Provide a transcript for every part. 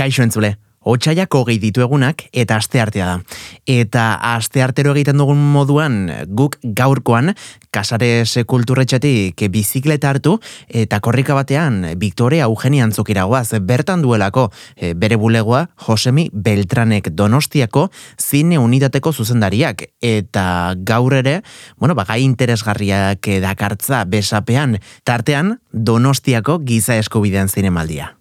Kaixo entzule, Otsaiak hogei ditu egunak eta aste artea da. Eta aste artero egiten dugun moduan guk gaurkoan kasares kulturretxetik bizikleta hartu eta korrika batean Victoria Eugenia antzukiragoaz bertan duelako e, bere bulegoa Josemi Beltranek Donostiako zine unitateko zuzendariak eta gaur ere, bueno, bagai interesgarriak dakartza besapean tartean Donostiako giza eskubidean zinemaldia.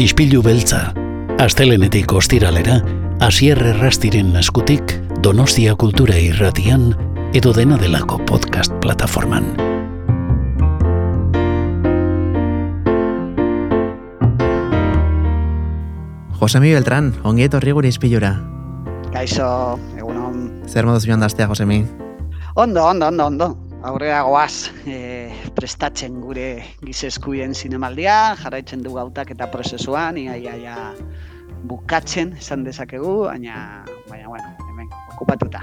Ispilu beltza, astelenetik ostiralera, asier errastiren naskutik, donostia kultura irratian, edo dena delako podcast plataforman. Josemi Beltran, ongi etorri gure ispilura. Kaixo, egunon. Zer moduz joan daztea, Josemi? Ondo, ondo, ondo, ondo. Aurrera goaz, e, prestatzen gure gizeskuien zinemaldia, jarraitzen du gautak eta prozesuan, ia, ia, bukatzen, esan dezakegu, baina, baina, bueno, hemen, okupatuta.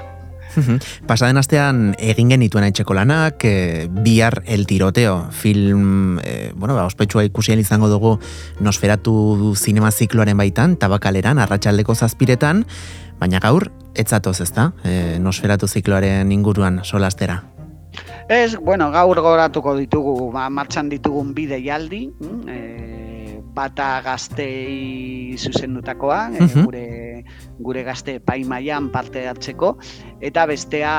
Pasaden astean egin genituen etxeko lanak, e, bihar el tiroteo film, e, bueno, ba, ospetsua ikusien izango dugu nosferatu zinema zikloaren baitan, tabakaleran, arratsaldeko zazpiretan, baina gaur, etzatoz ezta, e, nosferatu zikloaren inguruan solastera. Ez, bueno, gaur goratuko ditugu, ba, martxan ditugun bide jaldi, mm, e, bata gaztei zuzendutakoa, e, gure, gure gazte paimaian parte hartzeko, eta bestea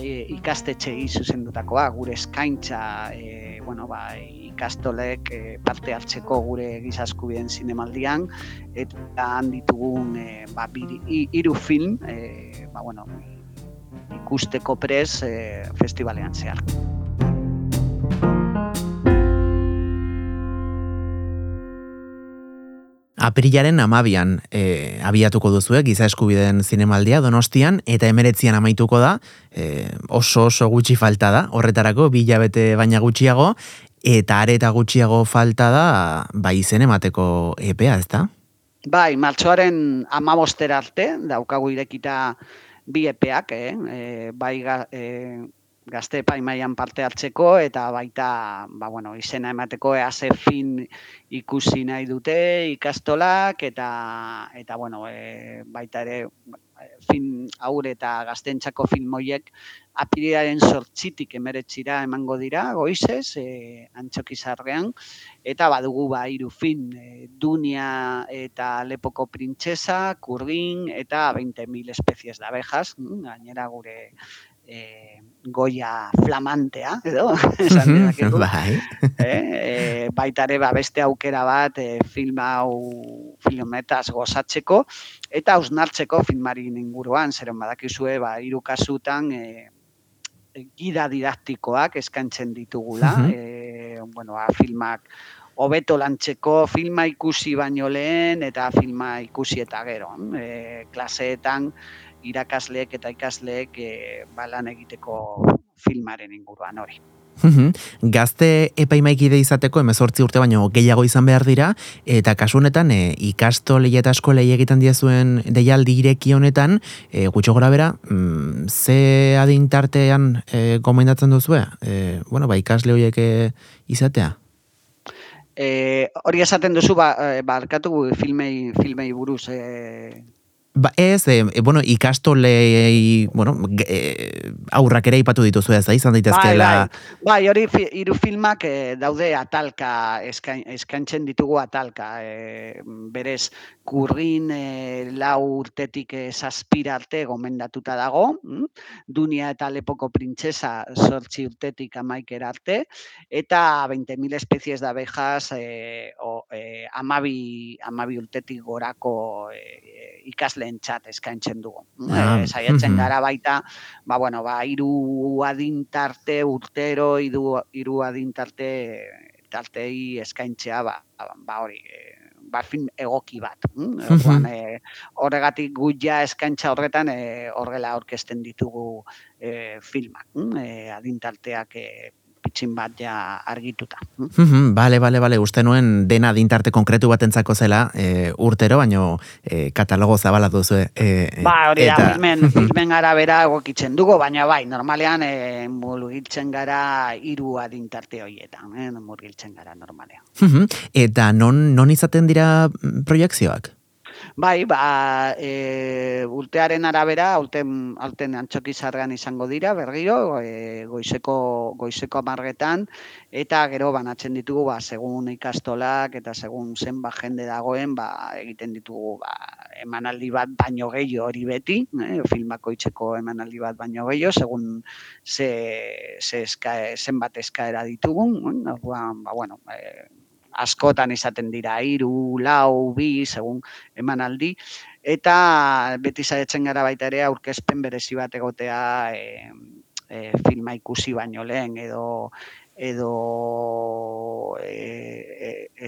e, ikastetxei zuzendutakoa, gure eskaintza, e, bueno, ba, ikastolek e, parte hartzeko gure gizaskubien zinemaldian, eta handitugun e, ba, iru film, e, ba, bueno, ikusteko prez e, festivalean zehar. Aprilaren amabian e, abiatuko duzu, giza eskubideen zinemaldia donostian, eta emeretzian amaituko da, e, oso oso gutxi falta da, horretarako bilabete baina gutxiago, eta areta gutxiago falta da, bai izen emateko EPA, ezta? Bai, martxoaren amabostera arte, daukagu irekita bi epeak, eh? E, bai ga, e, gazte paimaian parte hartzeko eta baita ba, bueno, izena emateko ease fin ikusi nahi dute ikastolak eta eta bueno, e, baita ere fin aur eta gaztentzako film hoiek apirilaren sortzitik emeretzira emango dira, goizez, e, antxokizarrean, eta badugu ba hiru fin, e, Dunia eta Lepoko Printzesa, Kurdin eta 20.000 espezies de abejas, mm, gainera gure e, goia flamantea, edo, esan mm bai. e, e, baitare ba, beste aukera bat e, film hau filmetaz gozatzeko, eta ausnartzeko filmari inguruan, zeren badakizue, ba, hiru kasutan, e, gida didaktikoak eskaintzen ditugula, e, bueno, a, filmak hobeto lantzeko filma ikusi baino lehen eta filma ikusi eta gero. E, klaseetan irakasleek eta ikasleek e, balan egiteko filmaren inguruan hori. Gazte epaimaikide izateko emezortzi urte baino gehiago izan behar dira, eta kasu honetan e, ikasto lehi eta asko lehi egiten diazuen deialdi ireki honetan, e, gutxo gora bera, mm, ze adintartean e, gomendatzen duzu, e, bueno, ba, ikasle horiek izatea? E, hori esaten duzu, ba, barkatu filmei, filmei buruz, e, Ba, ez, e, bueno, ikastolei, bueno, e, aurrak ere ipatu dituzu ez izan daitezkeela. Bai, bai, bai hori hiru filmak e, daude atalka, eskaintzen ditugu atalka. E, berez, kurrin e, lau urtetik e, zazpira arte gomendatuta dago, mm? Dunia eta Lepoko Printzesa sortzi urtetik amaikera arte, eta 20.000 espezies de abejas e, o, e, amabi, amabi urtetik gorako e, ikasleen txat eskaintzen dugu. Ah, e, saiatzen gara baita, ba, bueno, ba, iru adintarte urtero, iru, iru adintarte tartei eskaintzea, ba, ba hori, e, ba, film egoki bat. Mm? e, horregatik guia eskaintza horretan e, horrela aurkezten ditugu e, filmak. Mm? E, adintalteak e, pitxin bat ja argituta. Bale, bale, bale, uste nuen dena dintarte konkretu batentzako zela e, urtero, baino e, katalogo zabala duzu. E, ba, hori da, filmen, filmen arabera egokitzen dugu, baina bai, normalean e, murgiltzen gara hiru adintarte horietan, e, murgiltzen gara normalean. Eta non, non izaten dira proiektzioak? Bai, ba, e, urtearen arabera, aurten, aurten antxoki zarrean izango dira, bergiro, e, goizeko, goizeko amargetan, eta gero banatzen ditugu, ba, segun ikastolak eta segun zen ba, jende dagoen, ba, egiten ditugu ba, emanaldi bat baino gehiago hori beti, eh, filmako itxeko emanaldi bat baino gehiago, segun ze, ze eska, zenbat eskaera ditugun, eh, ba, bueno, e, askotan izaten dira hiru, lau, bi, segun emanaldi. Eta beti saiatzen gara baita ere aurkezpen berezi bat egotea e, e, filma ikusi baino lehen edo edo e, e,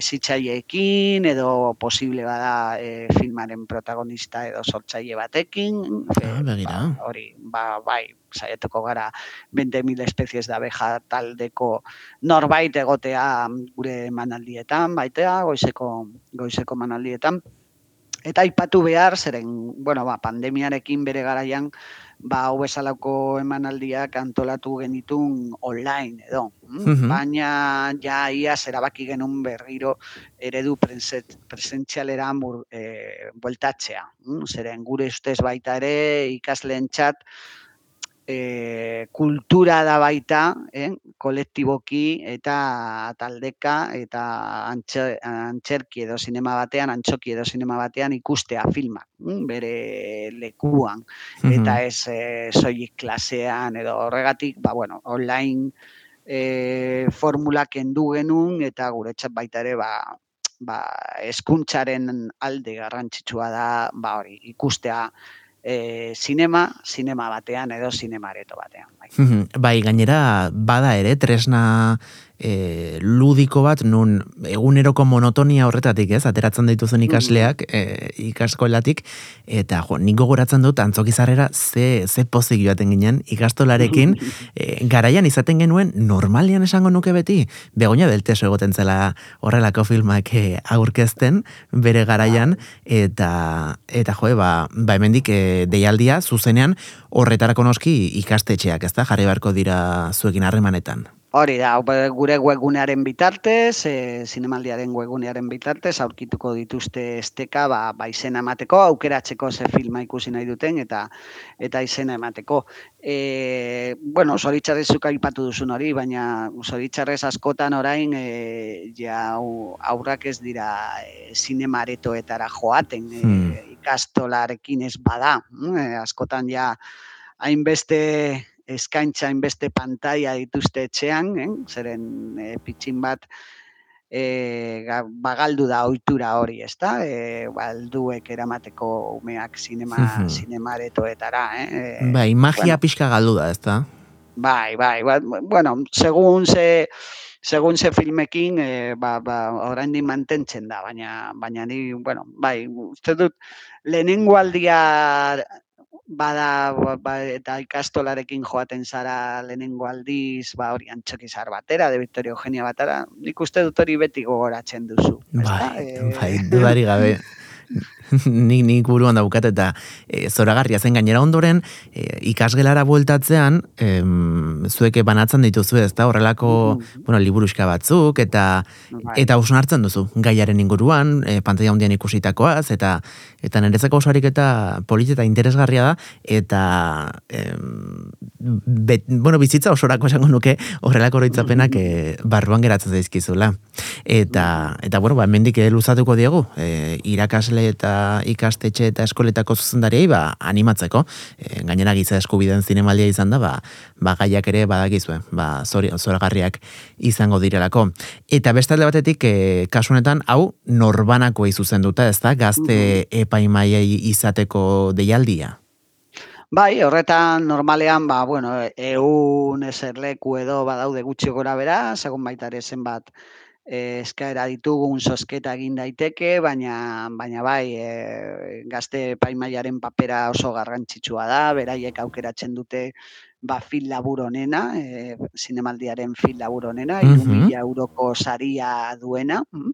edo posible bada e, filmaren protagonista edo sortzaile batekin. Ah, ba, hori, ba, bai, saiatuko gara 20.000 espezies da abeja taldeko norbait egotea gure manaldietan, baitea, goizeko, goizeko manaldietan. Eta aipatu behar, zeren, bueno, ba, pandemiarekin bere garaian, ba, hau esalako emanaldiak antolatu genitun online edo. Mm? Baina ja ia zerabaki genuen berriro eredu presentzialera e, bueltatzea. Mm? Zeren, gure ustez baita ere ikasleen txat, e, kultura da baita, eh, kolektiboki eta taldeka eta antxe, antxerki edo sinema batean, antxoki edo sinema batean ikustea filmak, mm, bere lekuan, eta ez e, soilik klasean edo horregatik, ba, bueno, online e, formulak endu genuen eta gure baita ere, ba, ba, eskuntzaren alde garrantzitsua da, ba, hori, ikustea e, sinema, sinema batean edo sinemareto batean. Bai. bai, gainera bada ere tresna e, ludiko bat nun eguneroko monotonia horretatik, ez? Ateratzen dituzen mm. ikasleak e, ikaskolatik eta jo, nik gogoratzen dut antzokizarrera ze ze pozik joaten ginen ikastolarekin e, garaian izaten genuen normalian esango nuke beti begoña del teso egoten zela horrelako filmak e, aurkezten bere garaian eta eta jo, ba ba hemendik e, deialdia zuzenean horretarako noski ikastetxeak, ezta? Jarri beharko dira zuekin harremanetan. Hori da, gure webgunearen bitartez, e, zinemaldiaren webgunearen bitartez, aurkituko dituzte esteka, ba, ba izena emateko, aukeratzeko ze filma ikusi nahi duten, eta eta izena emateko. E, bueno, zoritxarrez zuka ipatu duzun hori, baina zoritxarrez askotan orain, e, ja, aurrak ez dira e, zinemaretoetara joaten, e, hmm. ikastolarekin ez bada. E, askotan ja, hainbeste eskaintza inbeste pantaia dituzte etxean, eh? zeren e, pitxin bat e, bagaldu da ohitura hori, ezta? E, balduek eramateko umeak sinema, sinemaretoetara. Eh? Bai, magia bueno, pixka galdu da, ezta? Bai, bai, ba, bueno, segun ze segun ze filmekin e, ba, ba, oraindik mantentzen da, baina baina ni, bueno, bai, uste dut lehenengo aldia bada ba, eta ikastolarekin joaten zara lehenengo aldiz, ba hori antxokizar batera, de Victoria Eugenia batara, nik uste dut hori beti gogoratzen duzu. Bai, bai, dudari gabe. nik nik buruan daukat eta e, zoragarria zen gainera ondoren e, ikasgelara bueltatzean em, zueke banatzen dituzu ez da horrelako mm bueno, liburuska batzuk eta bai. eta usun duzu gaiaren inguruan e, pantalla handian ikusitakoaz eta eta nerezeko osarik eta polit eta interesgarria da eta em, bueno, bizitza osorako esango nuke horrelako oroitzapenak e, barruan geratzen zaizkizula eta eta bueno, ba, mendik luzatuko diegu e, irakasle eta ikastetxe eta eskoletako zuzendariei ba, animatzeko. E, gainera giza eskubideen zinemaldia izan da, ba, ba gaiak ere badakizue, ba, zori, zoragarriak izango direlako. Eta bestalde batetik, e, kasunetan, hau, norbanako izuzen duta, ez da, gazte mm epaimaiei izateko deialdia? Bai, horretan normalean, ba, bueno, eun eserleku edo badaude gutxi gora bera, segun baita ere zenbat e, eskaera ditugun sosketa egin daiteke, baina baina bai, e, gazte paimaiaren papera oso garrantzitsua da, beraiek aukeratzen dute ba, fil labur onena, e, zinemaldiaren fil labur onena, mm euroko saria duena, mm.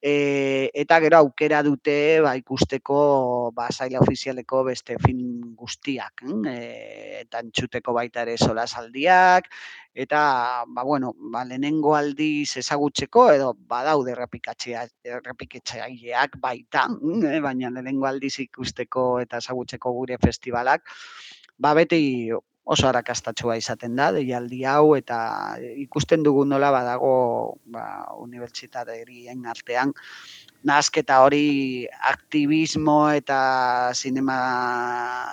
e, eta gero aukera dute ba, ikusteko ba, zaila ofizialeko beste film guztiak, mm. e, eta entxuteko baita ere sola saldiak, eta ba, bueno, ba, lehenengo aldiz ezagutzeko, edo badaude errepikatzaileak baita, mm, e, baina lehenengo aldiz ikusteko eta ezagutzeko gure festivalak, ba, beti oso arakastatxua izaten da, deialdi hau, eta ikusten dugu nola badago ba, unibertsitaterien artean, nazketa hori aktivismo eta sinema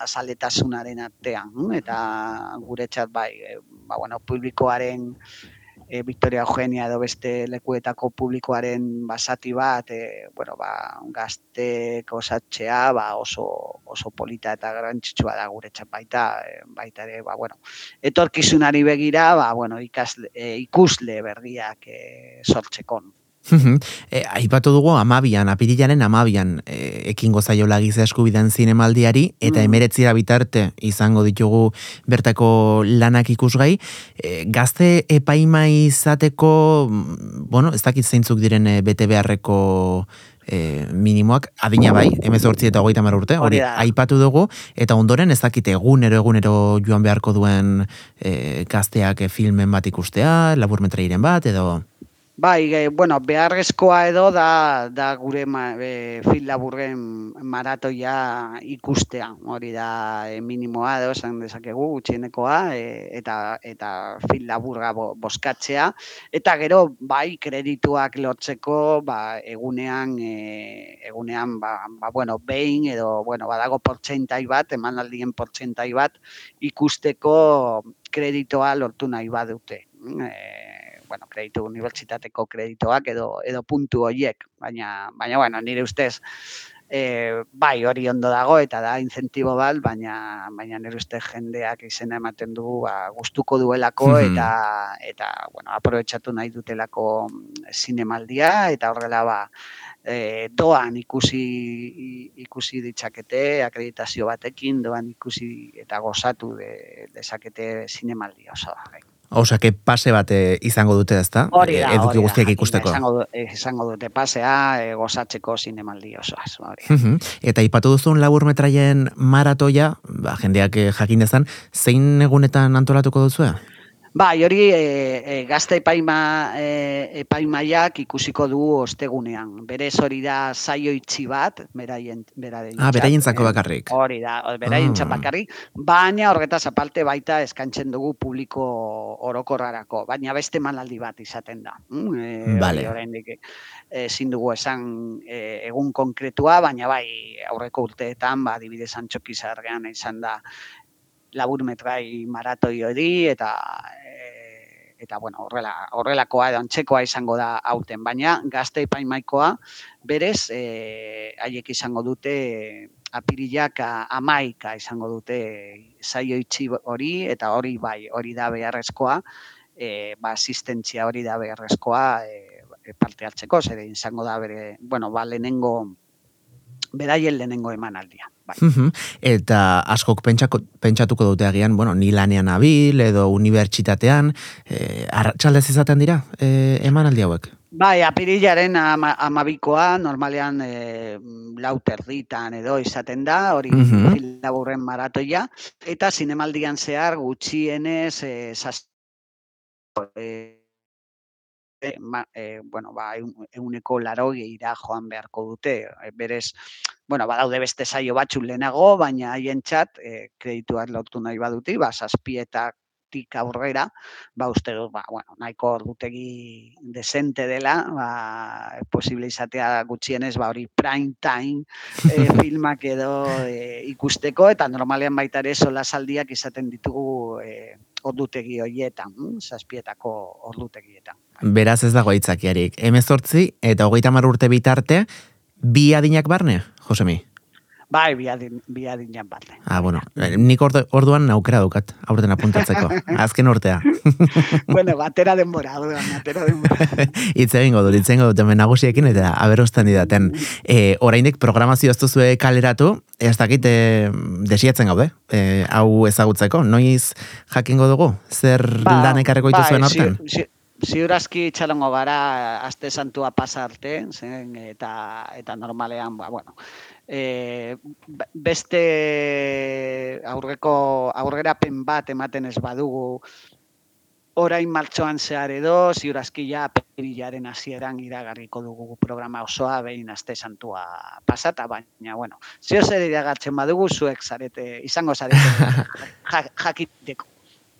saletasunaren artean, eta guretzat bai, e, ba, bueno, publikoaren e, Victoria Eugenia edo beste lekuetako publikoaren basati bat, e, bueno, ba, gazteko satxea ba, oso, oso polita eta garantzitsua da gure baita, e, baita ere, ba, bueno, etorkizunari begira, ba, bueno, ikasle, e, ikusle berriak e, sortzekon e, aipatu dugu amabian, apirilaren amabian e, ekingo zaiola giza eskubidan zinemaldiari, eta mm. emeretzira bitarte izango ditugu bertako lanak ikusgai. E, gazte epaima izateko, mm, bueno, ez dakit zeintzuk diren bete beharreko e, minimoak, adina bai, emez hortzi eta hogeita urte, hori aipatu dugu, eta ondoren ez dakit egunero egunero joan beharko duen e, gazteak filmen bat ikustea, laburmetrairen bat, edo... Bai, e, bueno, beharrezkoa edo da, da gure ma, e, fil laburren maratoia ikustea. Hori da e, minimoa edo esan dezakegu gutxienekoa e, eta eta fil laburra bo, boskatzea. Eta gero, bai, kredituak lortzeko ba, egunean, e, egunean ba, ba, bueno, behin edo bueno, badago portzentai bat, emanaldien portzentai bat, ikusteko kreditoa lortu nahi badute. E, bueno, kreditu unibertsitateko kreditoak edo edo puntu horiek, baina baina bueno, nire ustez e, bai hori ondo dago eta da incentibo bat, baina baina nire ustez jendeak izena ematen du ba, gustuko duelako eta eta bueno, aprobetxatu nahi dutelako zinemaldia eta horrela ba e, doan ikusi ikusi ditzakete akreditazio batekin doan ikusi eta gozatu de, dezakete zinemaldia oso bai. Osa, que pase bat izango dute ezta? Hori da, Eduki guztiak ikusteko. Izango, izango dute pasea, e, gozatzeko zinemaldi osoaz. Eta ipatu duzun labur metraien maratoia, ba, jendeak eh, jakin dezan, zein egunetan antolatuko duzu? Bai, hori e, e, gazte epaima, e, epaimaiak ikusiko du ostegunean. Berez hori da zaio itxi bat, beraien, beraien Ah, beraien zako bakarrik. Hori da, beraien ah. bakarrik. Baina horretaz apalte baita eskantzen dugu publiko orokorrarako. Baina beste malaldi bat izaten da. Mm, e, vale. Hori ezin dugu esan e, egun konkretua, baina bai aurreko urteetan, ba, dibide zantxokizarrean izan da laburmetrai maratoi hori eta e, eta bueno, horrela, horrelakoa edo antzekoa izango da aurten, baina gazte epaimaikoa berez e, haiek izango dute apirilak amaika izango dute saio itxi hori eta hori bai, hori da beharrezkoa e, ba, asistentzia hori da beharrezkoa e, parte hartzeko, zer izango da bere, bueno, ba, lehenengo beraien lehenengo emanaldia. Bai. Eta askok pentsako, pentsatuko dute agian, bueno, ni lanean abil edo unibertsitatean, e, arratxaldez izaten dira e, emanaldi hauek? Bai, apirilaren ama, amabikoa, normalean e, lauter ditan edo izaten da, hori mm -hmm. laburren maratoia, eta zinemaldian zehar gutxienez e, zaz, e, ma, e, bueno, ba, euneko laro ira joan beharko dute. E, berez, bueno, badaude beste saio batzu lehenago, baina haien txat, e, kredituak lortu nahi baduti, ba, zazpietak tik aurrera, ba, uste dut, ba, bueno, nahiko ordutegi desente dela, ba, posible izatea gutxienez, ba, hori prime time e, filmak edo e, ikusteko, eta normalean baita ere sola saldiak izaten ditugu e, ordutegi horietan, hm, zazpietako ordutegietan. Beraz ez dago aitzakiarik. Hemezortzi eta hogeita mar urte bitarte, bi adinak barne, Josemi? Bai, bi, adin, bi adinak barne. Ah, bueno, nik orduan aukera dukat, aurten apuntatzeko. Azken urtea. bueno, batera denbora, orduan, batera denbora. itze egingo dut, itze egingo dut, hemen nagusiekin eta aberostan didaten. E, Oraindik programazio ez duzue kaleratu, ez dakit e, desiatzen gaude, e, hau ezagutzeko, noiz jakingo dugu, zer ba, lan ekarreko ba, dituzuen artean? Si, ziurazki txalongo gara aste santua pasarte, zen, eta, eta normalean, ba, bueno, e, beste aurreko aurrerapen bat ematen ez badugu orain martxoan zehar edo, ziurazki ja perilaren hasieran iragarriko dugu programa osoa behin aste santua pasata, baina, bueno, zio zer iragartzen badugu, zuek zarete, izango zarete jakiteko.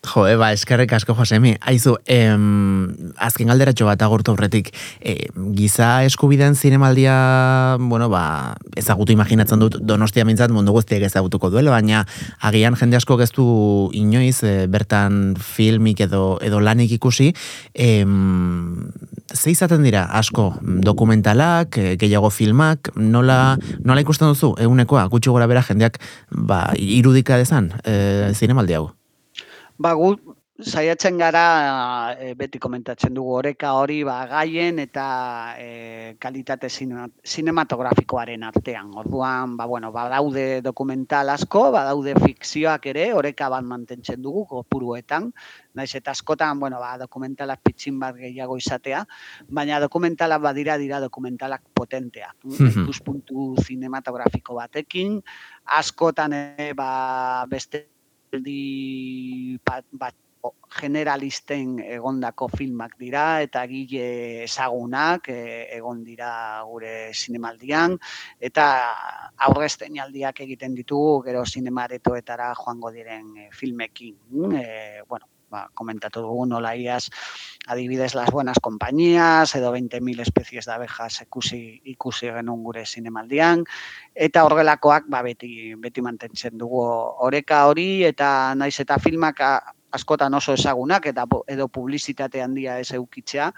Jo, eba, eskerrik asko, Josemi. Aizu, em, azken galderatxo bat agurtu horretik, e, giza eskubideen zinemaldia, bueno, ba, ezagutu imaginatzen dut, donostia mintzat mundu guztiak ezagutuko duela, baina agian jende asko geztu inoiz, e, bertan filmik edo, edo lanik ikusi, em, ze izaten dira, asko, dokumentalak, gehiago filmak, nola, nola ikusten duzu, egunekoa, gutxi gora bera jendeak, ba, irudika dezan, e, zinemaldi hau? Ba, gu, saiatzen gara e, beti komentatzen dugu oreka hori ba, gaien eta e, kalitate sinematografikoaren artean. Orduan, ba, bueno, ba, daude dokumental asko, ba, daude fikzioak ere, oreka bat mantentzen dugu, kopuruetan. Naiz eta askotan, bueno, ba, dokumentalak pitxin bat gehiago izatea, baina dokumentalak badira dira dokumentalak potentea. Ikuspuntu sinematografiko batekin, askotan e, ba, beste aldi bat, bat generalisten egondako filmak dira eta gile ezagunak e, egon dira gure sinemaldian eta aurrezten aldiak egiten ditugu gero sinemaretoetara joango diren e, filmekin. E, bueno, ba, komentatu dugu nola iaz adibidez las buenas compañías edo 20.000 especies de abejas ikusi, ikusi genuen gure zinemaldian. Eta horrelakoak ba, beti, beti mantentzen dugu oreka hori eta naiz eta filmak askotan oso ezagunak eta edo publizitate handia ez eukitzea.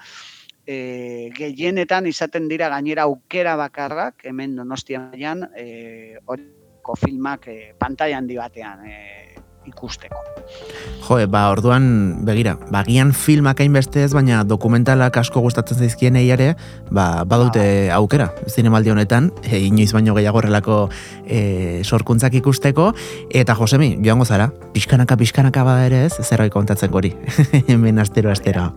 E, gehienetan izaten dira gainera aukera bakarrak hemen donostia maian e, horiko filmak e, pantai handi batean e, ikusteko. Jo, ba, orduan, begira, bagian filmak hainbeste ez, baina dokumentalak asko gustatzen zaizkien ere, ba, badute ba. aukera, zinemaldi honetan, e, inoiz baino gehiago horrelako e, sorkuntzak ikusteko, eta Josemi, joango zara, pixkanaka, pixkanaka bada ere ez, zerroi kontatzen gori, hemen astero, astero.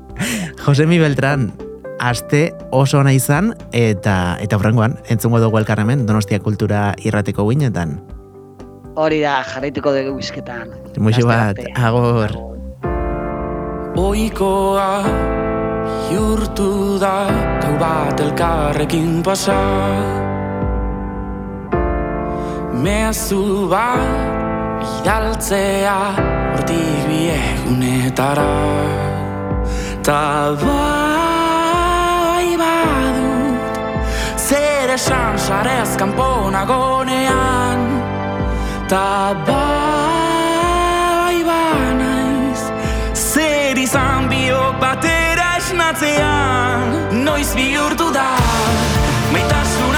Josemi Beltran, aste oso ona izan, eta, eta horrengoan, entzungo dugu elkarremen, Donostia Kultura irrateko guinetan. Hori da, jarraituko dugu bizketan. Muxu bat, agor. Oikoa jurtu da Gau bat elkarrekin pasa Meazu bat idaltzea Hortik biegunetara Ta bai badut Zer esan sarez kanponagonean Ta bai banaiz Zer izan biok batera esnatzean Noiz bihurtu da Maitasuna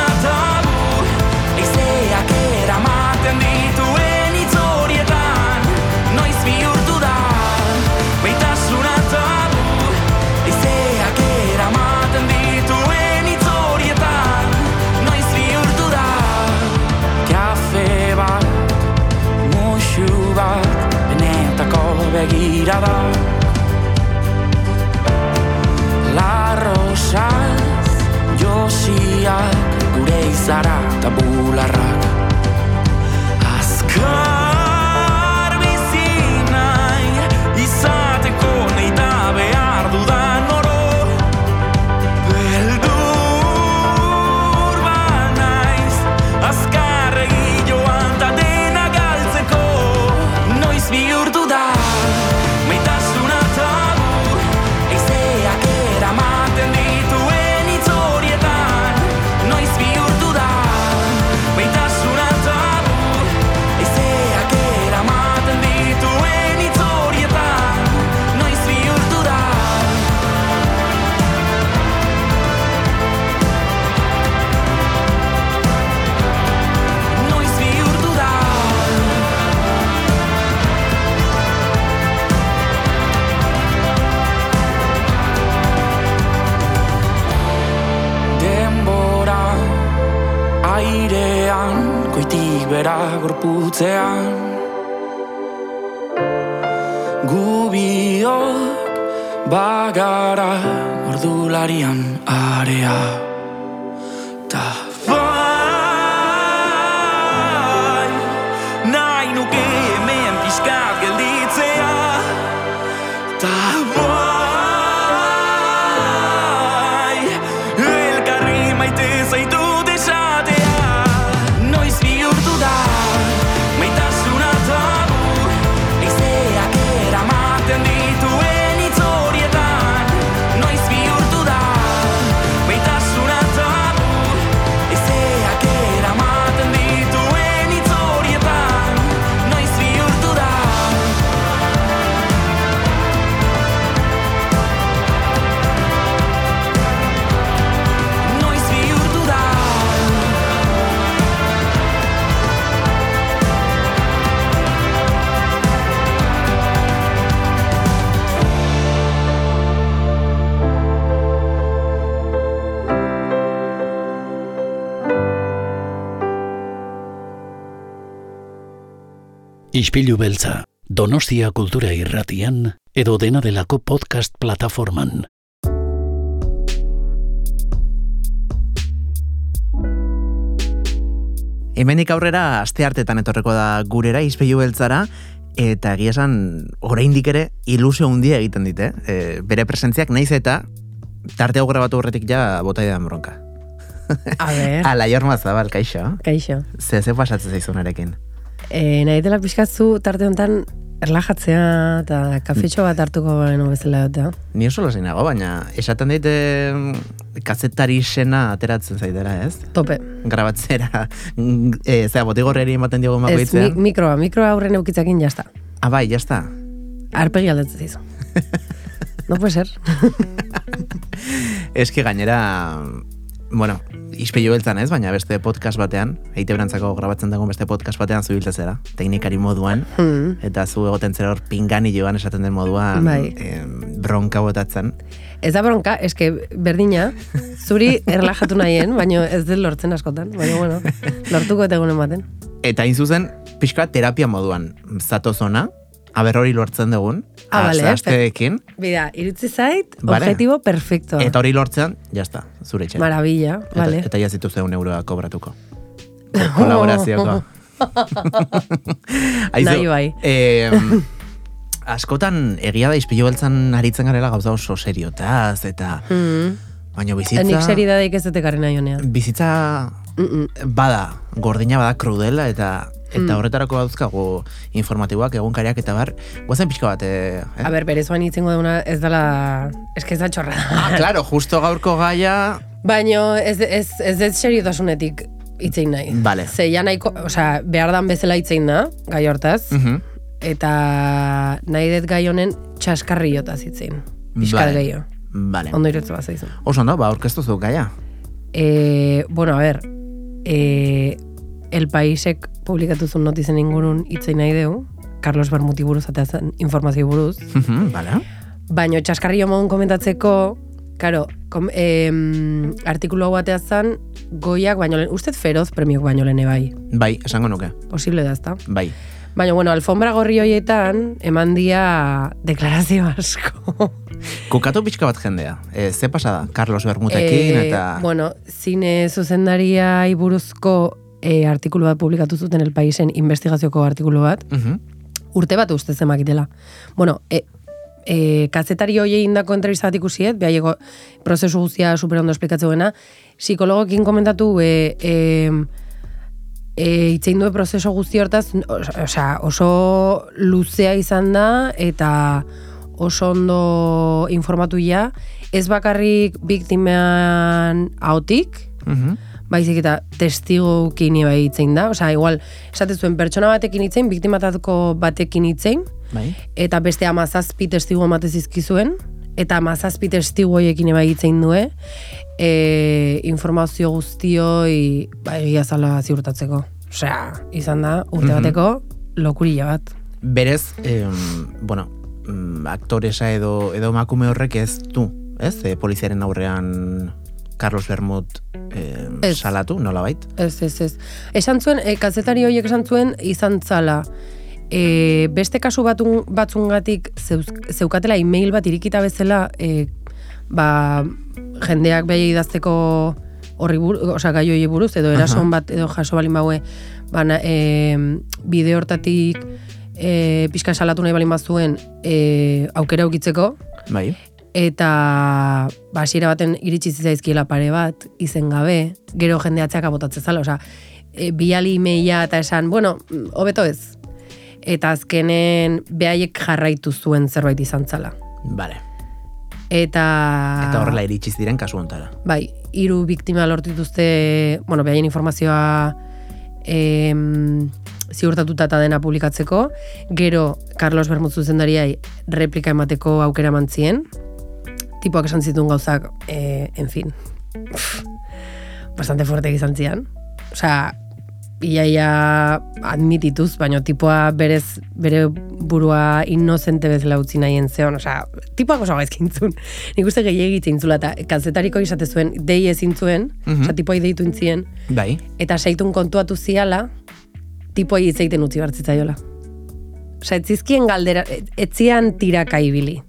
begira da Larrosaz josiak gure izara eta bularrak Azkar bera gorputzean. Gubiok bagara ordularian area Ispilu beltza, Donostia kultura irratian, edo dena delako podcast plataforman. Hemenik aurrera aste hartetan etorreko da gurera izpeilu beltzara eta egia esan oraindik ere ilusio handia egiten dite. E, bere presentziak naiz eta tarte hau grabatu horretik ja bota idan bronka. A ber, Ala, jorma zabal, kaixo. kaixo. Ze, ze pasatzen zaizunarekin. E, nahi dela pixkatzu tarte honetan erlajatzea eta kafetxo bat hartuko beno bezala jotea. Ni oso lasinago, baina esaten dit em, kazetari sena ateratzen zaidera, ez? Tope. Grabatzera, e, zera, botigorreri ematen diogu Ez, mi, makoitzea. mikroa, mikroa aurren eukitzakin jazta. Ah, bai, jazta. Arpegi aldatzen zizu. no puede ser. Eski gainera, bueno, izpeio beltzan ez, baina beste podcast batean, eite berantzako grabatzen dagoen beste podcast batean zubiltza zera, teknikari moduan, Hmm. eta zu egoten zera hor pingani joan esaten den moduan, Bai. em, bronka botatzen. Ez da bronka, eske berdina, zuri erlajatu nahien, baina ez dut lortzen askotan. Baina, bueno, lortuko eta egunen baten. Eta hain zuzen, pixka terapia moduan, zatozona, aber hori lortzen dugun, Ah, bale, asteekin, Bida, irutzi zait, Vale. objetibo perfecto. eta hori lortzean, jazta, zure etxe. Maravilla, Eta, vale. eta jazitu zeun euroa kobratuko. Ko- Kolaborazioko. Aizu, Nahi bai. em, askotan egia da izpilu beltzan aritzen garela gauza oso seriotaz, eta Mm. baina bizitza... Nik seridadeik ez dut ekarri nahi honean. Bizitza Mm -mm. bada, gordina bada krudela, eta eta Mm. horretarako dauzkagu informatiboak, egunkariak eta bar, guazen pixka bat, eh? eh? A ber, berezuan itzengo duguna ez dela... Ez que ez da txorra. Ah, claro, justo gaurko gaia... Baina ez, ez, ez dut seriotasunetik itzein nahi. Vale. Ze ja nahiko, osea, behar dan bezala itzein da, gai hortaz, Mhm. eta nahi dut gai honen txaskarri jotaz itzein. Piskat Vale. gehiago. Vale. Ondo iretzu bat zaizun. Oso ondo, ba, aurkeztu zu gaia. E, bueno, a ber, e, El Paisek publikatu zuen notizen ingurun itzein nahi deu, Carlos Bermuti buruz eta informazio buruz, Mhm, Vale. Baina txaskarri modun komentatzeko, karo, kom, em, artikulu hau batea goiak baino lehen, ustez feroz premiok baino lehen bai, Bai, esango nuke. posible da, ezta? Bai. Baina, bueno, alfombra gorri hoietan, eman dia deklarazio asko. Kukatu pixka bat jendea. E, ze pasada? Carlos Bermutekin Eh, eta... Bueno, zine zuzendaria buruzko e, artikulu bat publikatu zuten El Paisen investigazioko artikulu bat, Mhm. urte bat ustez emakitela. Bueno, e, e, kazetari hoiei indako entrevista bat ikusiet, behaieko prozesu guztia superondo esplikatzeuena, psikologokin komentatu e, e, e, itzein duen prozeso guzti hortaz, o- osea, oso luzea izan da, eta oso ondo informatu ja, ez bakarrik biktimean hautik, Mhm. Baizik eta testigukin bai itzein da. Osea, igual, esate zuen pertsona batekin itzein, biktimatako batekin itzein, Bai. eta beste amazazpi testigu emate zizkizuen, eta amazazpi testigu horiekin bai itzein due, e, informazio guztioi ba, egia zala ziurtatzeko. Osea, izan da, urte Mhm. bateko lokurilla bat. Berez, em, bueno, mm, aktoresa edo, edo emakume horrek ez du, ez? E, poliziaren aurrean Carlos Bermut eh, salatu, nola bait? Ez, ez, ez. Esan zuen, e, kazetari horiek esan zuen, izan zala, e, beste kasu batun, batzungatik zeuz, zeukatela e-mail bat irikita bezala, e, ba, jendeak behar idazteko horri buru, osea, gai horiei buruz, edo erason bat, edo jaso balin baue, bana, e, bide hortatik, e, pixka salatu nahi balin bazuen, e, aukera ukitzeko, Bai. Eta ba, hasiera baten iritsi zitzaizkiela pare bat, izen gabe, gero jende atzeaka botatzen zala, osea, e, biali imeia eta esan, bueno, hobeto ez. Eta azkenen behaiek jarraitu zuen zerbait izan zala. Vale. Eta... Eta horrela iritsiz diren kasu hontara. Bai, hiru biktima lortu dituzte, bueno, behaien informazioa em, ziurtatuta eta dena publikatzeko, gero Carlos Bermut zuzendariai replika emateko aukera mantzien, tipoak esan zituen gauzak, e, en fin, pff, bastante fuerte izan zian. Osea, iaia admitituz, baina tipoa berez, bere burua inozente bezala utzi nahien zeon, osea, tipoak oso gaizkintzun. Nik uste gehiagitze intzula, eta kazetariko izate zuen, dei ezin zuen, Mhm. osea, tipoai deitu intzien, Bai. eta seitun kontuatu ziala, tipoai itzeiten utzi bartzitzaiola. Osea, etzizkien galdera, et- etzian tiraka ibili.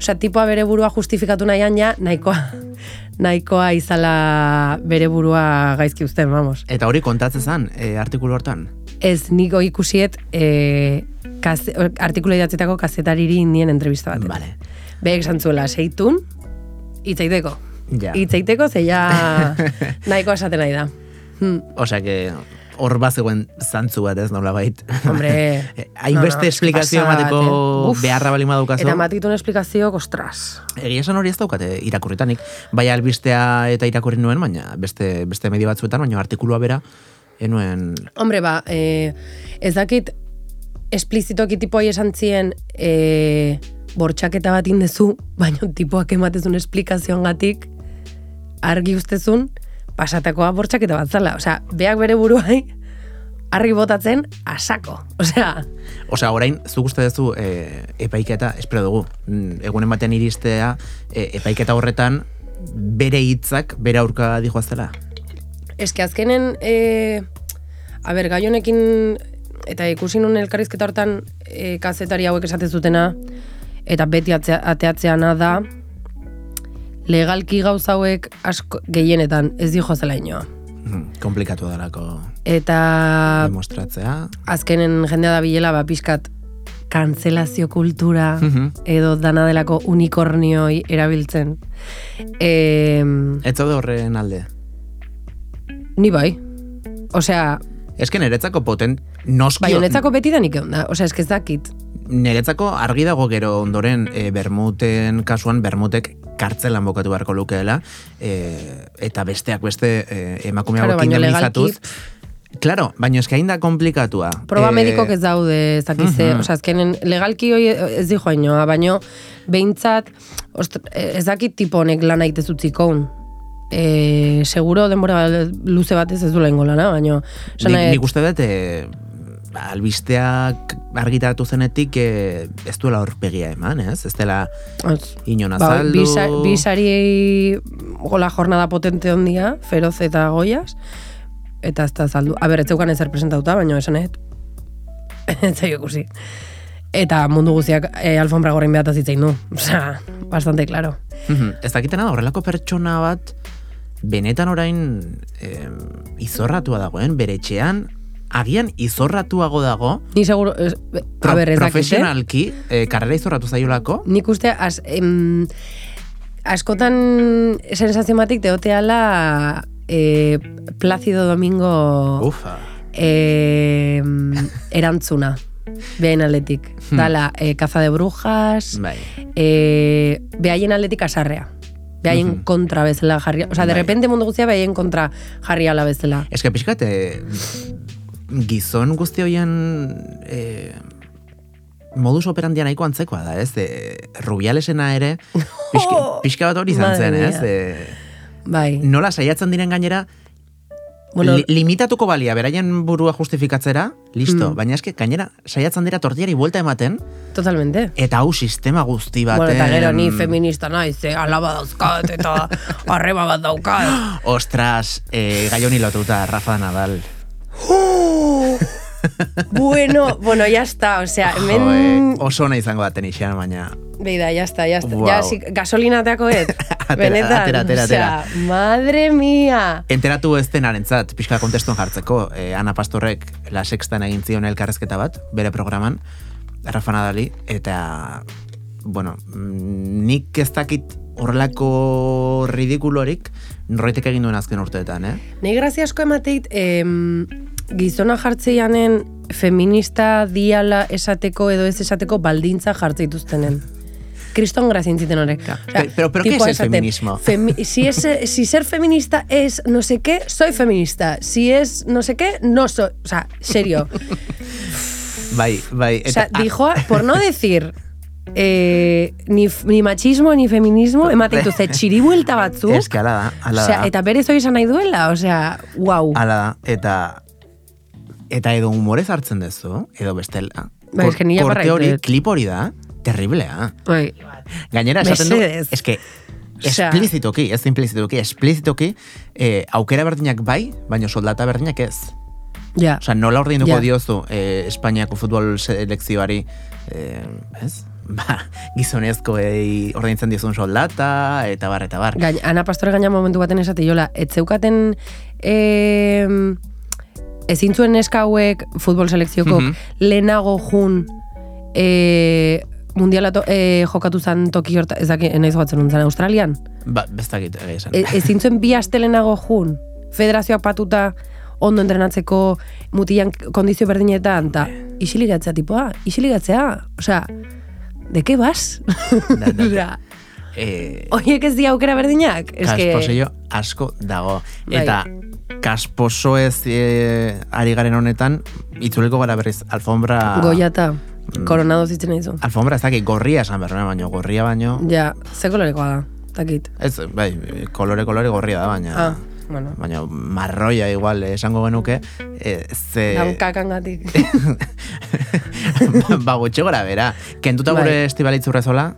Osea, tipoa bere burua justifikatu nahian ja, nahikoa, nahikoa izala bere burua gaizki uzten, vamos. Eta hori kontatzen zen, e, artikulu hortan. Ez niko ikusiet e, kaze, artikula idatzetako kazetariri indien entrevista bat. Vale. Behek zantzuela, seitun, itzaiteko. Ja. Itzaiteko, ze ja nahiko esaten nahi da. Hmm, Osea, que hor bazegoen zantzu bat ez nola bait. hombre, Hainbeste no, no, esplikazio emateko eh? Beharra bali madukazu. eta matitun esplikazio, ostras. Egia esan hori ez daukate irakurritanik. Bai albistea eta irakurri nuen, baina beste, beste medio batzuetan, baina artikulua bera, enuen... Hombre, ba, e, ez dakit esplizitoki tipoi esan zien e, bortxaketa bat indezu, baina tipoak ematezun esplikazioan gatik argi ustezun pasatakoa bortxaketa bat zala. Osea, beak bere buruai argi botatzen asako. Osea, Osea, orain, zuk uste duzu e, epaiketa, espero dugu, mm, egunen batean iristea, e, epaiketa horretan, bere hitzak bere aurka dijoaztela. eske azkenen, e, a ber, gai honekin, eta ikusi nun elkarrizketa hortan e, kazetari hauek esate zutena, eta beti atzea, ateatzeana da, legalki gauza hauek asko gehienetan ez dijo zela inoa. Mm, komplikatu dalako Eta demostratzea. azkenen jendea da bilela, ba, pixkat, kanzelazio kultura, Mhm. edo dana delako unikornioi erabiltzen. E, Ez zaude horren alde. ni bai. Osea, Ez que niretzako potent, noski... bai, honetzako beti da egon da. Osea, ez dakit. Niretzako argi dago gero ondoren e, Bermuten kasuan Bermutek kartzelan bokatu beharko lukeela e, eta besteak beste e, emakume Claro, baina indemnizatuz. Claro, baina eske hain da komplikatua. Proba E, medikok ez daude, ez dakize, Mhm. osea, azkenen legalki hoi ez di joainoa, baino behintzat, ostra, ez dakit tipo honek lan aitez utzikoun. E, seguro denbora luze batez ez du lana, baino... esan Nik, nik uste dut, e, albisteak argitaratu zenetik e, ez duela horpegia eman, ez? Ez dela inon ba, azaldu... bi, sa- bi sari gola jornada potente ondia, feroz eta goiaz, eta ez da azaldu. A ber, ez zeukan ezer presentauta, baina esan ez, ikusi. Eta mundu guztiak e, alfombra gorrin behataz hitzein du. Osea, bastante claro. Mhm. Ez dakitena da, horrelako pertsona bat benetan orain em, izorratua dagoen, bere etxean, agian izorratuago dago, Ni seguro, es, a pro- ber, ez eh? profesionalki, e, karrera izorratu zaiolako, Nik uste, az, em, askotan sensazio batik deoteala e, Plácido Domingo ufa, e, erantzuna behain aldetik. Dala, e, kaza de brujas, bai. e, behaien aldetik asarrea. Behaien Mhm. kontra bezala jarri. Osea, de Bai. repente mundu guztia behaien kontra jarri ala bezala. Ez que pixkat, e, gizon guzti hoien e, modus operandia nahiko antzekoa da, ez? E, rubialesena ere, pixka, pixka bat hori izan zen, ez? E, Bai. nola saiatzen diren gainera Bueno, Li- limitatuko balia, beraien burua justifikatzera, listo. Mm. Baina eske, gainera, saiatzen dira tortiari buelta ematen, totalmente. eta hau sistema guzti baten... Bueno, eta gero ni feminista naiz, eh, alaba dauzkat, eta arreba bat daukat. Ostras, eh, gai honi lotuta, Rafa Nadal. Bueno, bueno, ya está, o sea, hemen... oso ona izango da tenixean, baina... Beida, ya está, ya está. Wow. Ya, si, gasolinateako et. Atera, Benetan, atera, atera, osea, madre mía. Enteratu ez denarentzat, pixka kontestuan jartzeko, eh, Ana Pastorrek La Sextan egin zion elkarrezketa bat, bere programan, Rafa Nadali, eta, bueno, mm, nik ez dakit horrelako ridikulorik norraitek egin duen azken urteetan, eh? Nei grazia asko emateit, em, gizona jartzeianen feminista diala esateko edo ez esateko baldintza jartze dituztenen. Kriston grazia intziten horrek. Pero- pero- pero ¿qué es el esaten, feminismo? femi- si, es, si ser feminista es no sé qué, soy feminista. Si es no sé qué, no soy. O sea, serio. Bai, bai. O sea, dijo, por no decir eh, ni, ni machismo ni feminismo, ematen dituzte txiribuelta batzuk. Ez que ala da, ala da. eta berez hori izan nahi duela, osea, wow. Ala da, eta eta edo humorez hartzen duzu, edo bestela. Bai, Kor- eske ni korte aparra hori, klip hori da, terriblea. Bai. Gainera, esaten du, eske, Osea- esplizitoki, ez implizitoki, esplizitoki, eh, aukera berdinak bai, baina soldata berdinak ez. Ja. Osea, nola ordainduko Ja. diozu eh, Espainiako futbol selekzioari, eh, ez? Ba, gizonezkoei ordaintzen dizun soldata, eta bar, eta bar. Gain, Ana Pastore gaina momentu baten esate jola, ez zeukaten e, ezin zuen neska hauek futbol selekzioko Mhm. lehenago jun e, mundiala to, e, jokatu zan toki horta, ez daki, naiz joatzen nuntzen, Australian? Ba, bestakit, egia esan. E, ezin zuen bi aste lehenago jun, federazioak patuta ondo entrenatzeko mutilan kondizio berdinetan, eta isiligatzea tipoa, isiligatzea, osea, de qué vas? Da, da, Osea, eh, Oiek ez di aukera berdinak? Ez que... asko dago. Bai. Eta kasposo ez e, ari garen honetan, itzuleko gara berriz, alfombra... Goiata, Mm. koronado zitzen nahi zu. Alfombra ez dakit, gorria esan behar, baino, gorria baino... Ja, ze kolorekoa da, takit. Ez, bai, kolore, kolore gorria da, baina... Ah, bueno. Baina marroia igual esango genuke, e, ze... Dankakangatik. ba, gutxi gora bera. Kentuta Bai. gure estibalitz urrezola,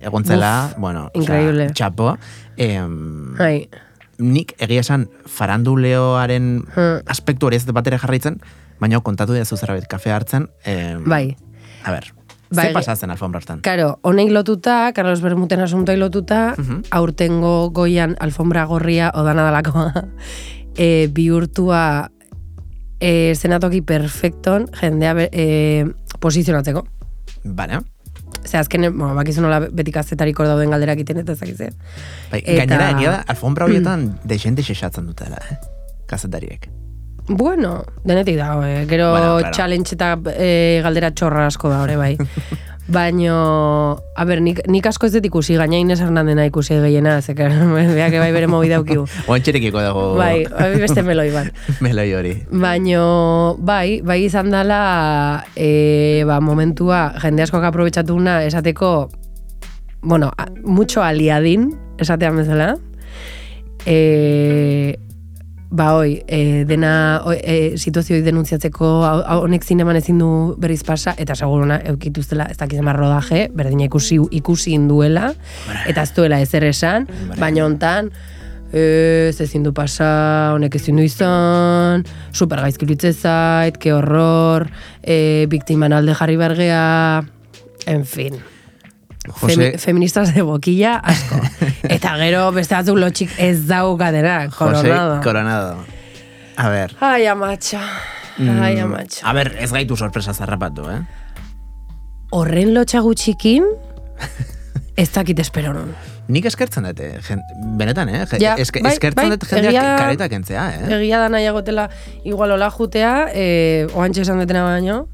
egontzela, bueno, increíble. txapo. Em, Hai, nik egia esan faranduleoaren Hmm. aspektu hori ez dut batere jarraitzen, baina kontatu dira zuzerabit kafe hartzen. em, bai. A ber, Bai. ze pasatzen alfombra hartan? Karo, honek lotuta, Carlos Bermuten asuntoai lotuta, Mhm. aurtengo goian alfombra gorria odana dalakoa, e, bihurtua e, zenatoki perfekton jendea e, posizionatzeko. Bale, Ze azken, bueno, bakizu nola beti kazetarik hor dauden galderak egiten eta ezakitze. bai, Eta- gainera egia da, alfombra horietan desente xexatzen dutela, eh? kazetariek. Bueno, denetik dago, eh? gero Bueno, claro. challenge eta eh, galdera txorra asko da, hori bai. Baino, a ber, nik, nik asko ez dut ikusi, gaina Ines Hernandena ikusi gehiena, zeke, beak bai bere mobi daukigu. Oantxerekiko dago Bai, bai beste meloi bat. meloi hori. Baino, bai, bai izan dela, e, ba, momentua, jende askoak aprobetsatuna esateko, bueno, a, mucho aliadin, esatean bezala, e, ba, hoi, e, dena oi, e, situazioi denuntziatzeko honek zineman ezin du berriz pasa, eta seguruna eukituztela, ez dakizen rodaje, berdina ikusi, ikusi induela, eta ez duela ezer esan, baina hontan, ez ezin du pasa, honek ezin du izan, super gaizkilitze zait, ke horror, e, biktiman alde jarri bergea, en fin. Jose, Femi, feministas de boquilla asko. Eta gero beste batzuk lotxik ez daukatera, Jose koronado. Coronado. A ber. Ai, amatxa. Ai, mm, amatxa. A ber, ez gaitu sorpresa zarrapatu, eh? Horren lotxa gutxikin, ez dakit espero nun. Nik eskertzen dut, eh, benetan, eh? Ja, eske, bai, eskertzen bai, dut jendeak egia- kareta kentzea, eh? Egia da nahiagotela igual hola jutea, e, oantxe esan detena baino,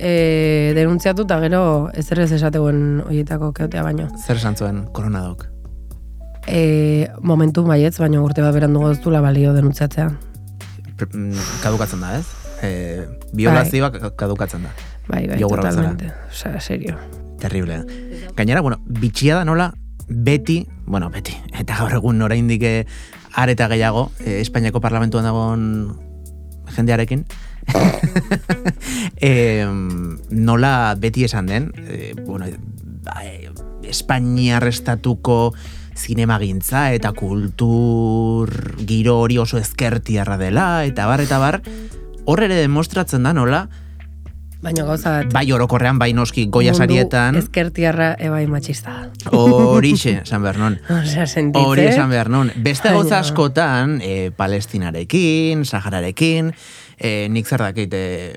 e, denuntziatu eta gero ez ez esateuen horietako keotea baino. Zer esan zuen koronadok? E, momentu baietz, baino urte bat berandu goztula balio denuntziatzea. Mm, Kadukatzen da, ez? E, violazioa ka- kadukatzen da. Bai, bai, Jogurra totalmente. Osea, serio. Terrible. Gainera, bueno, bitxia da nola beti, bueno, beti, eta gaur egun oraindik eh, areta gehiago, e, Espainiako parlamentuan dagoen jendearekin. e, nola beti esan den, e, bueno, ba, e, Espainiar estatuko zinemagintza eta kultur giro hori oso ezkertiarra dela, eta bar, eta bar, hor ere demostratzen da nola, Baina gauza bat. bai orokorrean, bai noski goia sarietan, ezkertiarra ebai matxista. horixe, San Bernon. Osea, sentitze. Hori esan behar nun. Beste gauza askotan, e, palestinarekin, sahararekin, e, nik zer dakit e,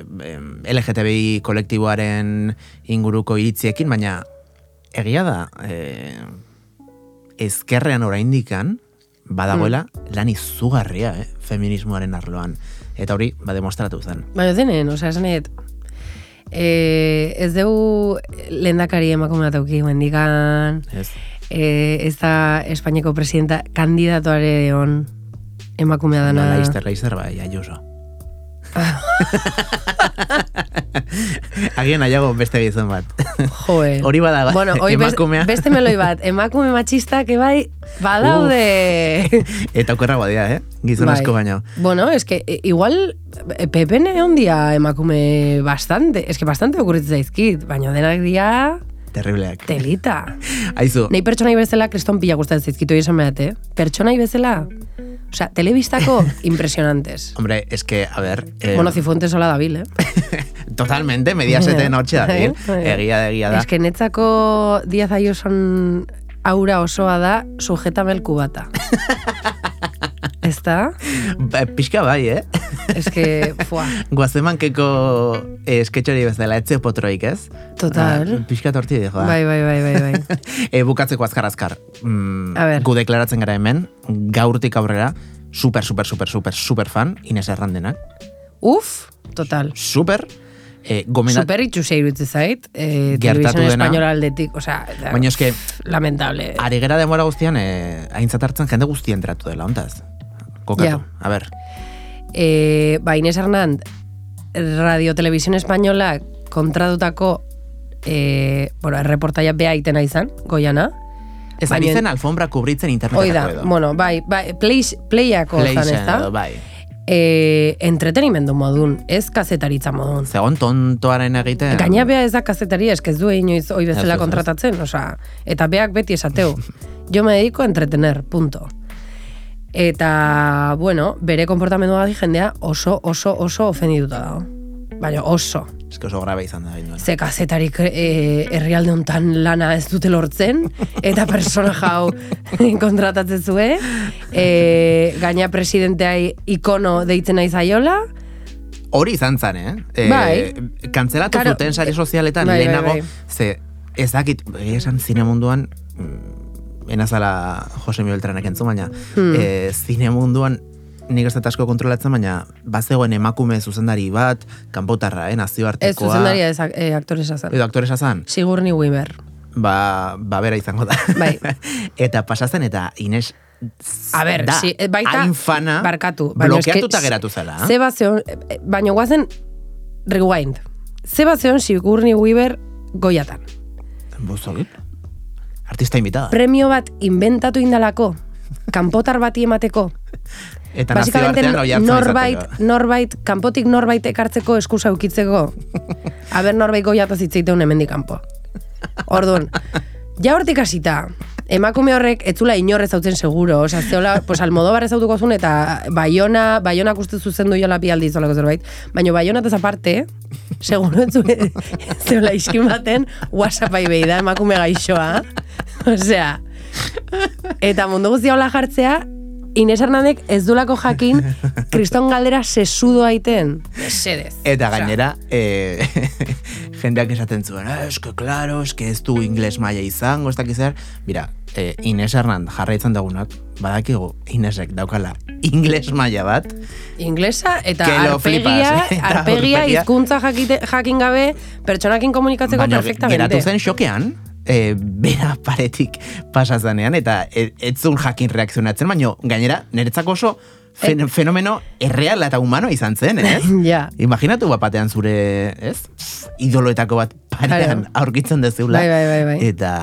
LGTBI kolektiboaren inguruko iritziekin, baina egia da, e, ezkerrean oraindikan badagoela lan izugarria, eh, feminismoaren arloan. Eta hori, ba, demostratu zen. Baina denen, osea, esan eh, ez dugu lehendakari emakume bat auki mendikan, Ez? eh, ez da Espainiako presidenta kandidatuare on emakumea No, dana. laizter, laizter, bai, Ayuso. Agian nahiago beste gizon bat. Joe. Hori bada, bueno, hoi bes- emakumea. beste meloi bat, emakume matxistak ebai badaude. Eta okerragoa dira, eh? Gizon Bai. asko baino. Bueno, es que eh, igual eh, Pepen egon dia emakume bastante, es que bastante okurritzen zaizkit, baina denak dia Terribleak. telita. Aizu, Nei pertsonai bezala kriston pila gustatzen zaizkitu esan behar, eh? Pertsonai bezala, osea, telebistako impresionantes. hombre, es que, a ver... Eh, Bueno, Cifuentes hola dabil, eh? totalmente, mediaseten hortxe da, Bai, bai. egia da, egia da. Es que netzako Diaz Aioson aura osoa da sujetabelku bata. Ez da? Ba, Pixka bai, eh? Ez que, fua, Guazemankeko eh, esketxori bezala, etze potroik, ez? Total. Ah, Pixka torti dijo, da. bai, bai, bai, bai, bai. e, bukatzeko azkar azkar. Mm, A ber. gu deklaratzen gara hemen, gaurtik aurrera, super, super, super, super, super fan, Ines Errandenak. Uf, total. Super, eh, gomendat... Super itxusia iruditzen zait, eh, Gertatu televisión española aldetik, osea, da- Baina eske, lamentable. ari gera denbora guztian, eh, aintzat hartzen jende guztien entratu dela, ontaz. Kokatu, Ja. a ber. Eh, ba, Inés Hernand, Radio Televisión Española kontratutako eh, bueno, erreportaia bea itena izan, goiana. Ez Baina- ari zen alfombra kubritzen internetako da, edo. bueno, bai, bai play, playako zan ez da. bai. E, entretenimendu modun, ez kazetaritza modun. Zegon tontoaren egiten. Gaina bea ez da kazetaria, ez ez du inoiz hoi Ez, bezala ez, ez. kontratatzen, osea, eta beak beti esateu. Jo me dedico a entretener, punto. Eta, bueno, bere konportamendua jendea oso, oso, oso ofendituta dago. Baina oso. Ez oso grabe izan da. Ze kazetarik e, herrialde hontan lana ez dute lortzen, eta persona jau kontratatzen zue, e, gaina presidenteai ikono deitzen nahi zaiola, Hori izan zen, eh? E, Bai. Kantzelatu zuten sari sozialetan bai, bai, lehenago, bai. ze ez dakit, egia esan zine munduan, mm, enazala Jose Beltranek entzun, baina Hmm. e, zine munduan nik ez dut asko kontrolatzen, baina bazegoen emakume zuzendari bat, kanpotarra, eh, ez nazioartekoa. zuzendaria ez e, aktoresa zen. Edo aktoresa zan, Sigurni Weaver. ba, ba bera izango da. Bai. eta pasatzen eta Ines A ber, da, si, baita, hain fana, barkatu. blokeatuta geratu zela. eh? Ze bat zeon, eh, baina guazen, rewind. Ze bat zeon Sigurni Weaver goiatan. Bozogit. Artista invitada. Premio bat inventatu indalako, kanpotar bati emateko. Eta Basikamente norbait, izateko. norbait, kanpotik norbait ekartzeko eskusa eukitzeko. Aber norbait goiataz hitzeiteun hemendik kanpo. Orduan, ja hortik hasita, emakume horrek etzula inorrez hautzen seguro, osea, zeola, pues almodobar ez hautuko zuen, eta Baiona, Baiona uste zuzendu jola bi aldiz olako zerbait, baina Baiona ez aparte, seguro ez zuen, zeola iskin baten, whatsappai behi da emakume gaixoa, osea, eta mundu guztia hola jartzea, Ines Hernandek ez dulako jakin kriston galdera sesudo aiten. Mesedez. Eta gainera, eh, jendeak esaten zuen, eh, eske, claro, eske ez du ingles maila izango, ez dakiz zer. Mira, eh, Ines Hernand jarraitzen dagunak, badakigu Inesek daukala ingles maila bat, Inglesa eta lo arpegia, arpegia hizkuntza jakite, jakin gabe pertsonakin komunikatzeko baina perfectamente. geratu zen xokean, e, bera paretik pasazanean, eta e, ez zuen jakin reakzionatzen, baina gainera, niretzako oso Eh. Fen, fenomeno erreala eta humano izan zen, ez? Ja. Imaginatu bat batean zure, ez? Idoloetako bat parean aurkitzen dezula. Bai, bai, bai, bai. Eta,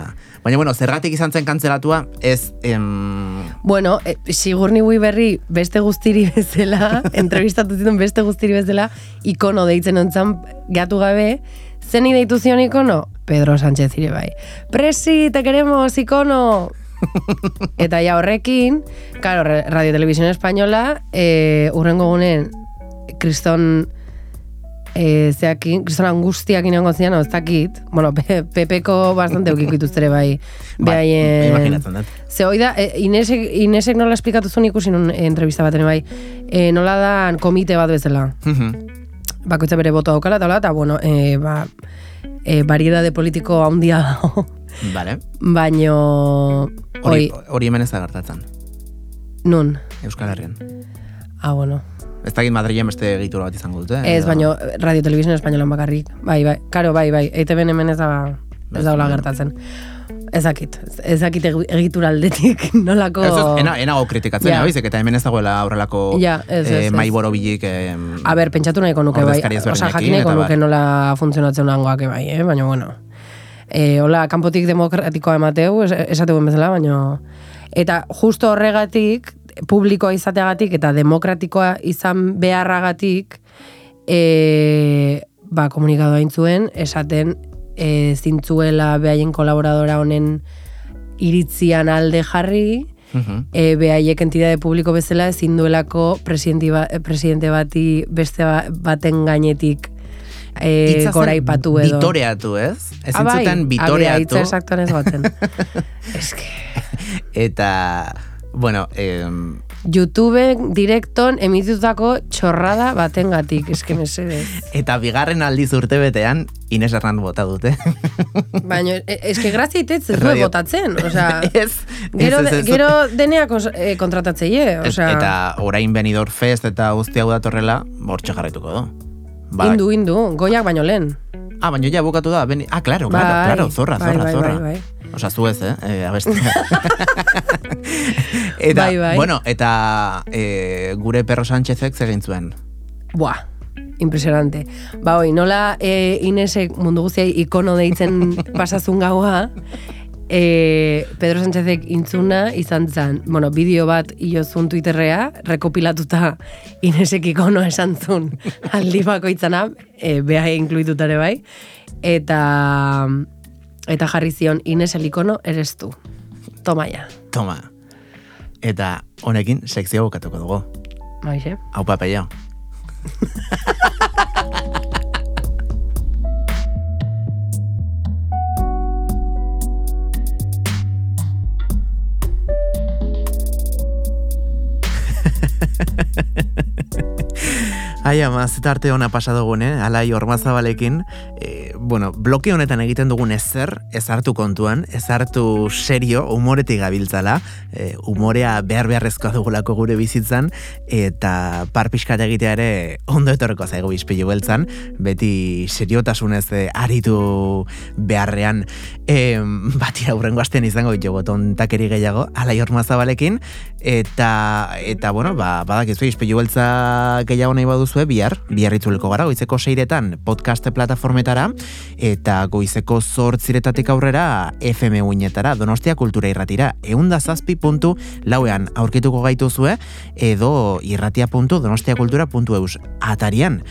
Baina, bueno, zergatik izan zen kantzelatua, ez... Em, Bueno, e, Sigurni Bui berri beste guztiri bezala, entrevistatu zituen beste guztiri bezala, ikono deitzen ontzan gatu gabe, zen deitu zion ikono? Pedro Sánchez ire bai. Presi, te queremos, ikono! Eta ja horrekin, claro, Radio Televisión Española, e, urrengo gunen, kriston e, zeakin, kriston angustiak inango zian, ez dakit, bueno, Pe- Pepeko bastante eukiko dituzte ere bai, bai, behaien... imaginatzen dut. Ze hoi da, e, Inesek, Inesek nola esplikatu zuen ikusi nun e, entrevista baten bai, e, nola da komite bat bezala. Bakoitza bere boto daukala, eta hola, eta bueno, e, ba, e, variedade politiko handia dago, Vale. baino, Hori, hori hemen ez da gertatzen. nun, Euskal Herrian. ah, bueno, Ez dakit Madrilen beste egitura bat izango dute. ez, edo- baino, Radio Televisión Españolan bakarrik, bai, bai, karo, bai, bai, EITB hemen ez da, ez daula gertatzen. Ezakit, ezakit egitura aldetik nolako... Ez, ez, ena, enago kritikatzen, ja. que eta hemen ez dagoela aurrelako Ja, ez, ez, eh, mai borobilik eh, A ber, pentsatu nahiko nuke bai. Osa, jakin nahiko nuke nola funtzionatzen hangoak bai, eh? baina bueno. E, hola, kanpotik demokratikoa emateu, es, esateuen bezala, baina... Eta justo horregatik, publikoa izateagatik eta demokratikoa izan beharragatik, e, ba, komunikatu hain zuen, esaten e, zintzuela behaien kolaboradora honen iritzian alde jarri, mhm. e, behaiek entidade publiko bezala ezin duelako presidente, ba, presidente bati beste ba- baten gainetik e, goraipatu edo. Bitoreatu, ez? Ez Ah, bai, zuten abia, bitoreatu. hitza esaktuan ez baten. Eske, Eta, bueno, em, YouTube direkton emitutako txorrada batengatik, eske mesedez. eta bigarren aldiz urte betean, Ines Hernan bota dute. Baina, e- eske grazia itez ez du botatzen, osea, ez, gero, ez, ez, gero deneak os- e, kontratatzeie, Ez, osea, Eta orain Benidorm Fest eta guzti hau datorrela, bortxe jarraituko du. Ba, indu, indu, goiak baino lehen. Ah, baina ja bukatu da. Beni... Ah, claro, claro, Bai, claro, zorra, bai, zorra, bai, zorra. bai, bai. Osa, zu ez, eh? abestia. eta, Bai, bai. bueno, eta e, gure perro Sánchezek zegin zuen. Buah, impresionante. Ba, hoi, nola e, Inesek mundu guztia ikono deitzen pasazun gaua, e, Pedro Sánchezek intzuna izan zen, bueno, bideo bat iozun Twitterrea, rekopilatuta Inesek ikono esan zun aldi bakoitzana, e, beha inkluitutare bai, eta eta jarri zion Ines el ikono eres tu. Toma ya. Toma. Eta honekin sekzio bukatuko dugu. Maixe? Hau papeia. Ai, ama, zetarte ona pasa dugun, eh? Alai ormazabalekin. E, bueno, bloke honetan egiten dugun ezer, ez hartu kontuan, ez hartu serio, umoretik gabiltzala, e, umorea behar beharrezkoa dugulako gure bizitzan, eta parpiskat egitea ere ondo etorreko zaigu bizpilu beltzan, beti seriotasunez e, aritu beharrean, e, bati aurrengo astean izango ditugu tontakeri gehiago, alai ormazabalekin, eta, eta bueno, ba, badakizu izpilu beltza gehiago nahi baduzue, bihar, bihar itzuleko gara, goizeko seiretan podcast plataformetara, eta goizeko zortziretatik aurrera FM uinetara, Donostia Kultura Irratira, eunda zazpi puntu lauean aurkituko gaituzue, edo irratia.donostiakultura.eus atarian.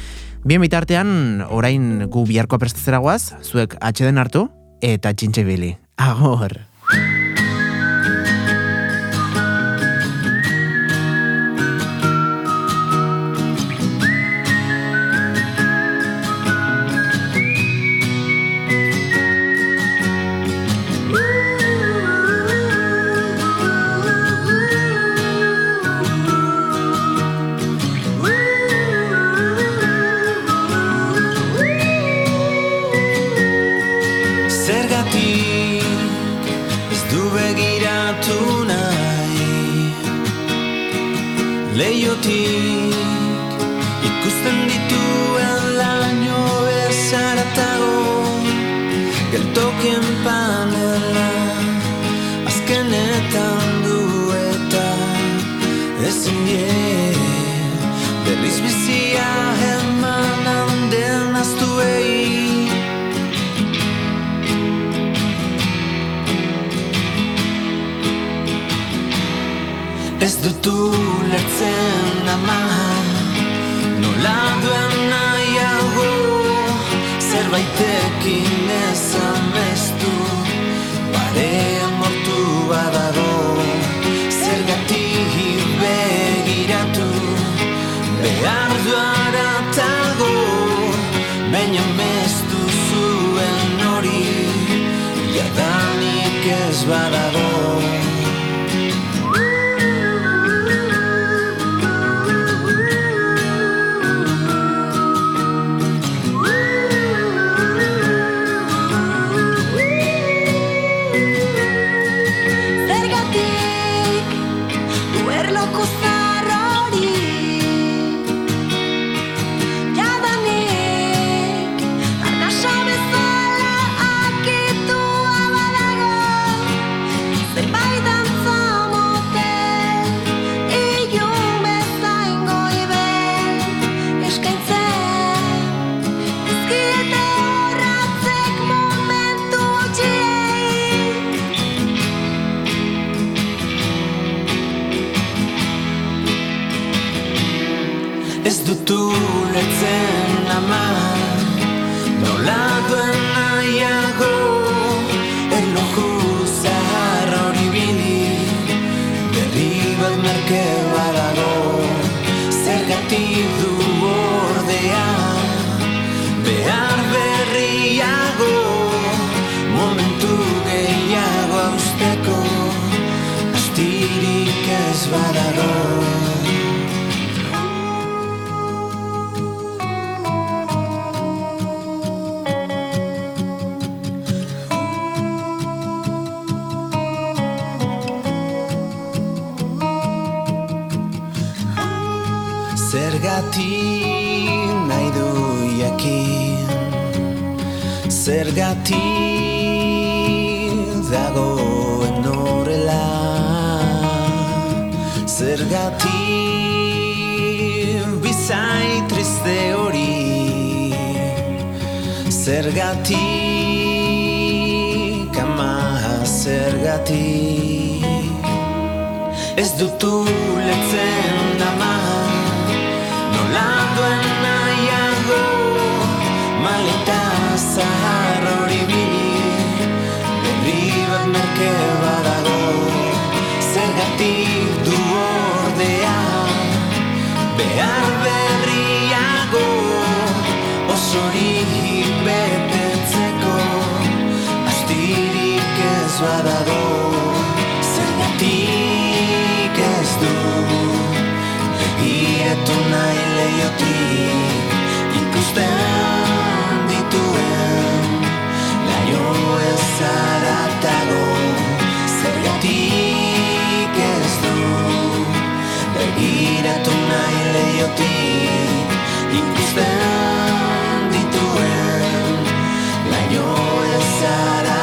Bien bitartean, orain gu biharkoa prestatzera guaz, zuek atxeden hartu, eta txintxe bili. Agor! beti dago norela? Zergati bizai triste hori? Zergati kama zergati ez dutu letzen ama merke badago Zergatik du ordea. Behar berriago Osorik betetzeko Aztirik ez badago Zergatik ez du. Begietu nahi leiotik Ikusten dituen Laio ezak begiratu nahi lehiotik ikusten dituen laio ezara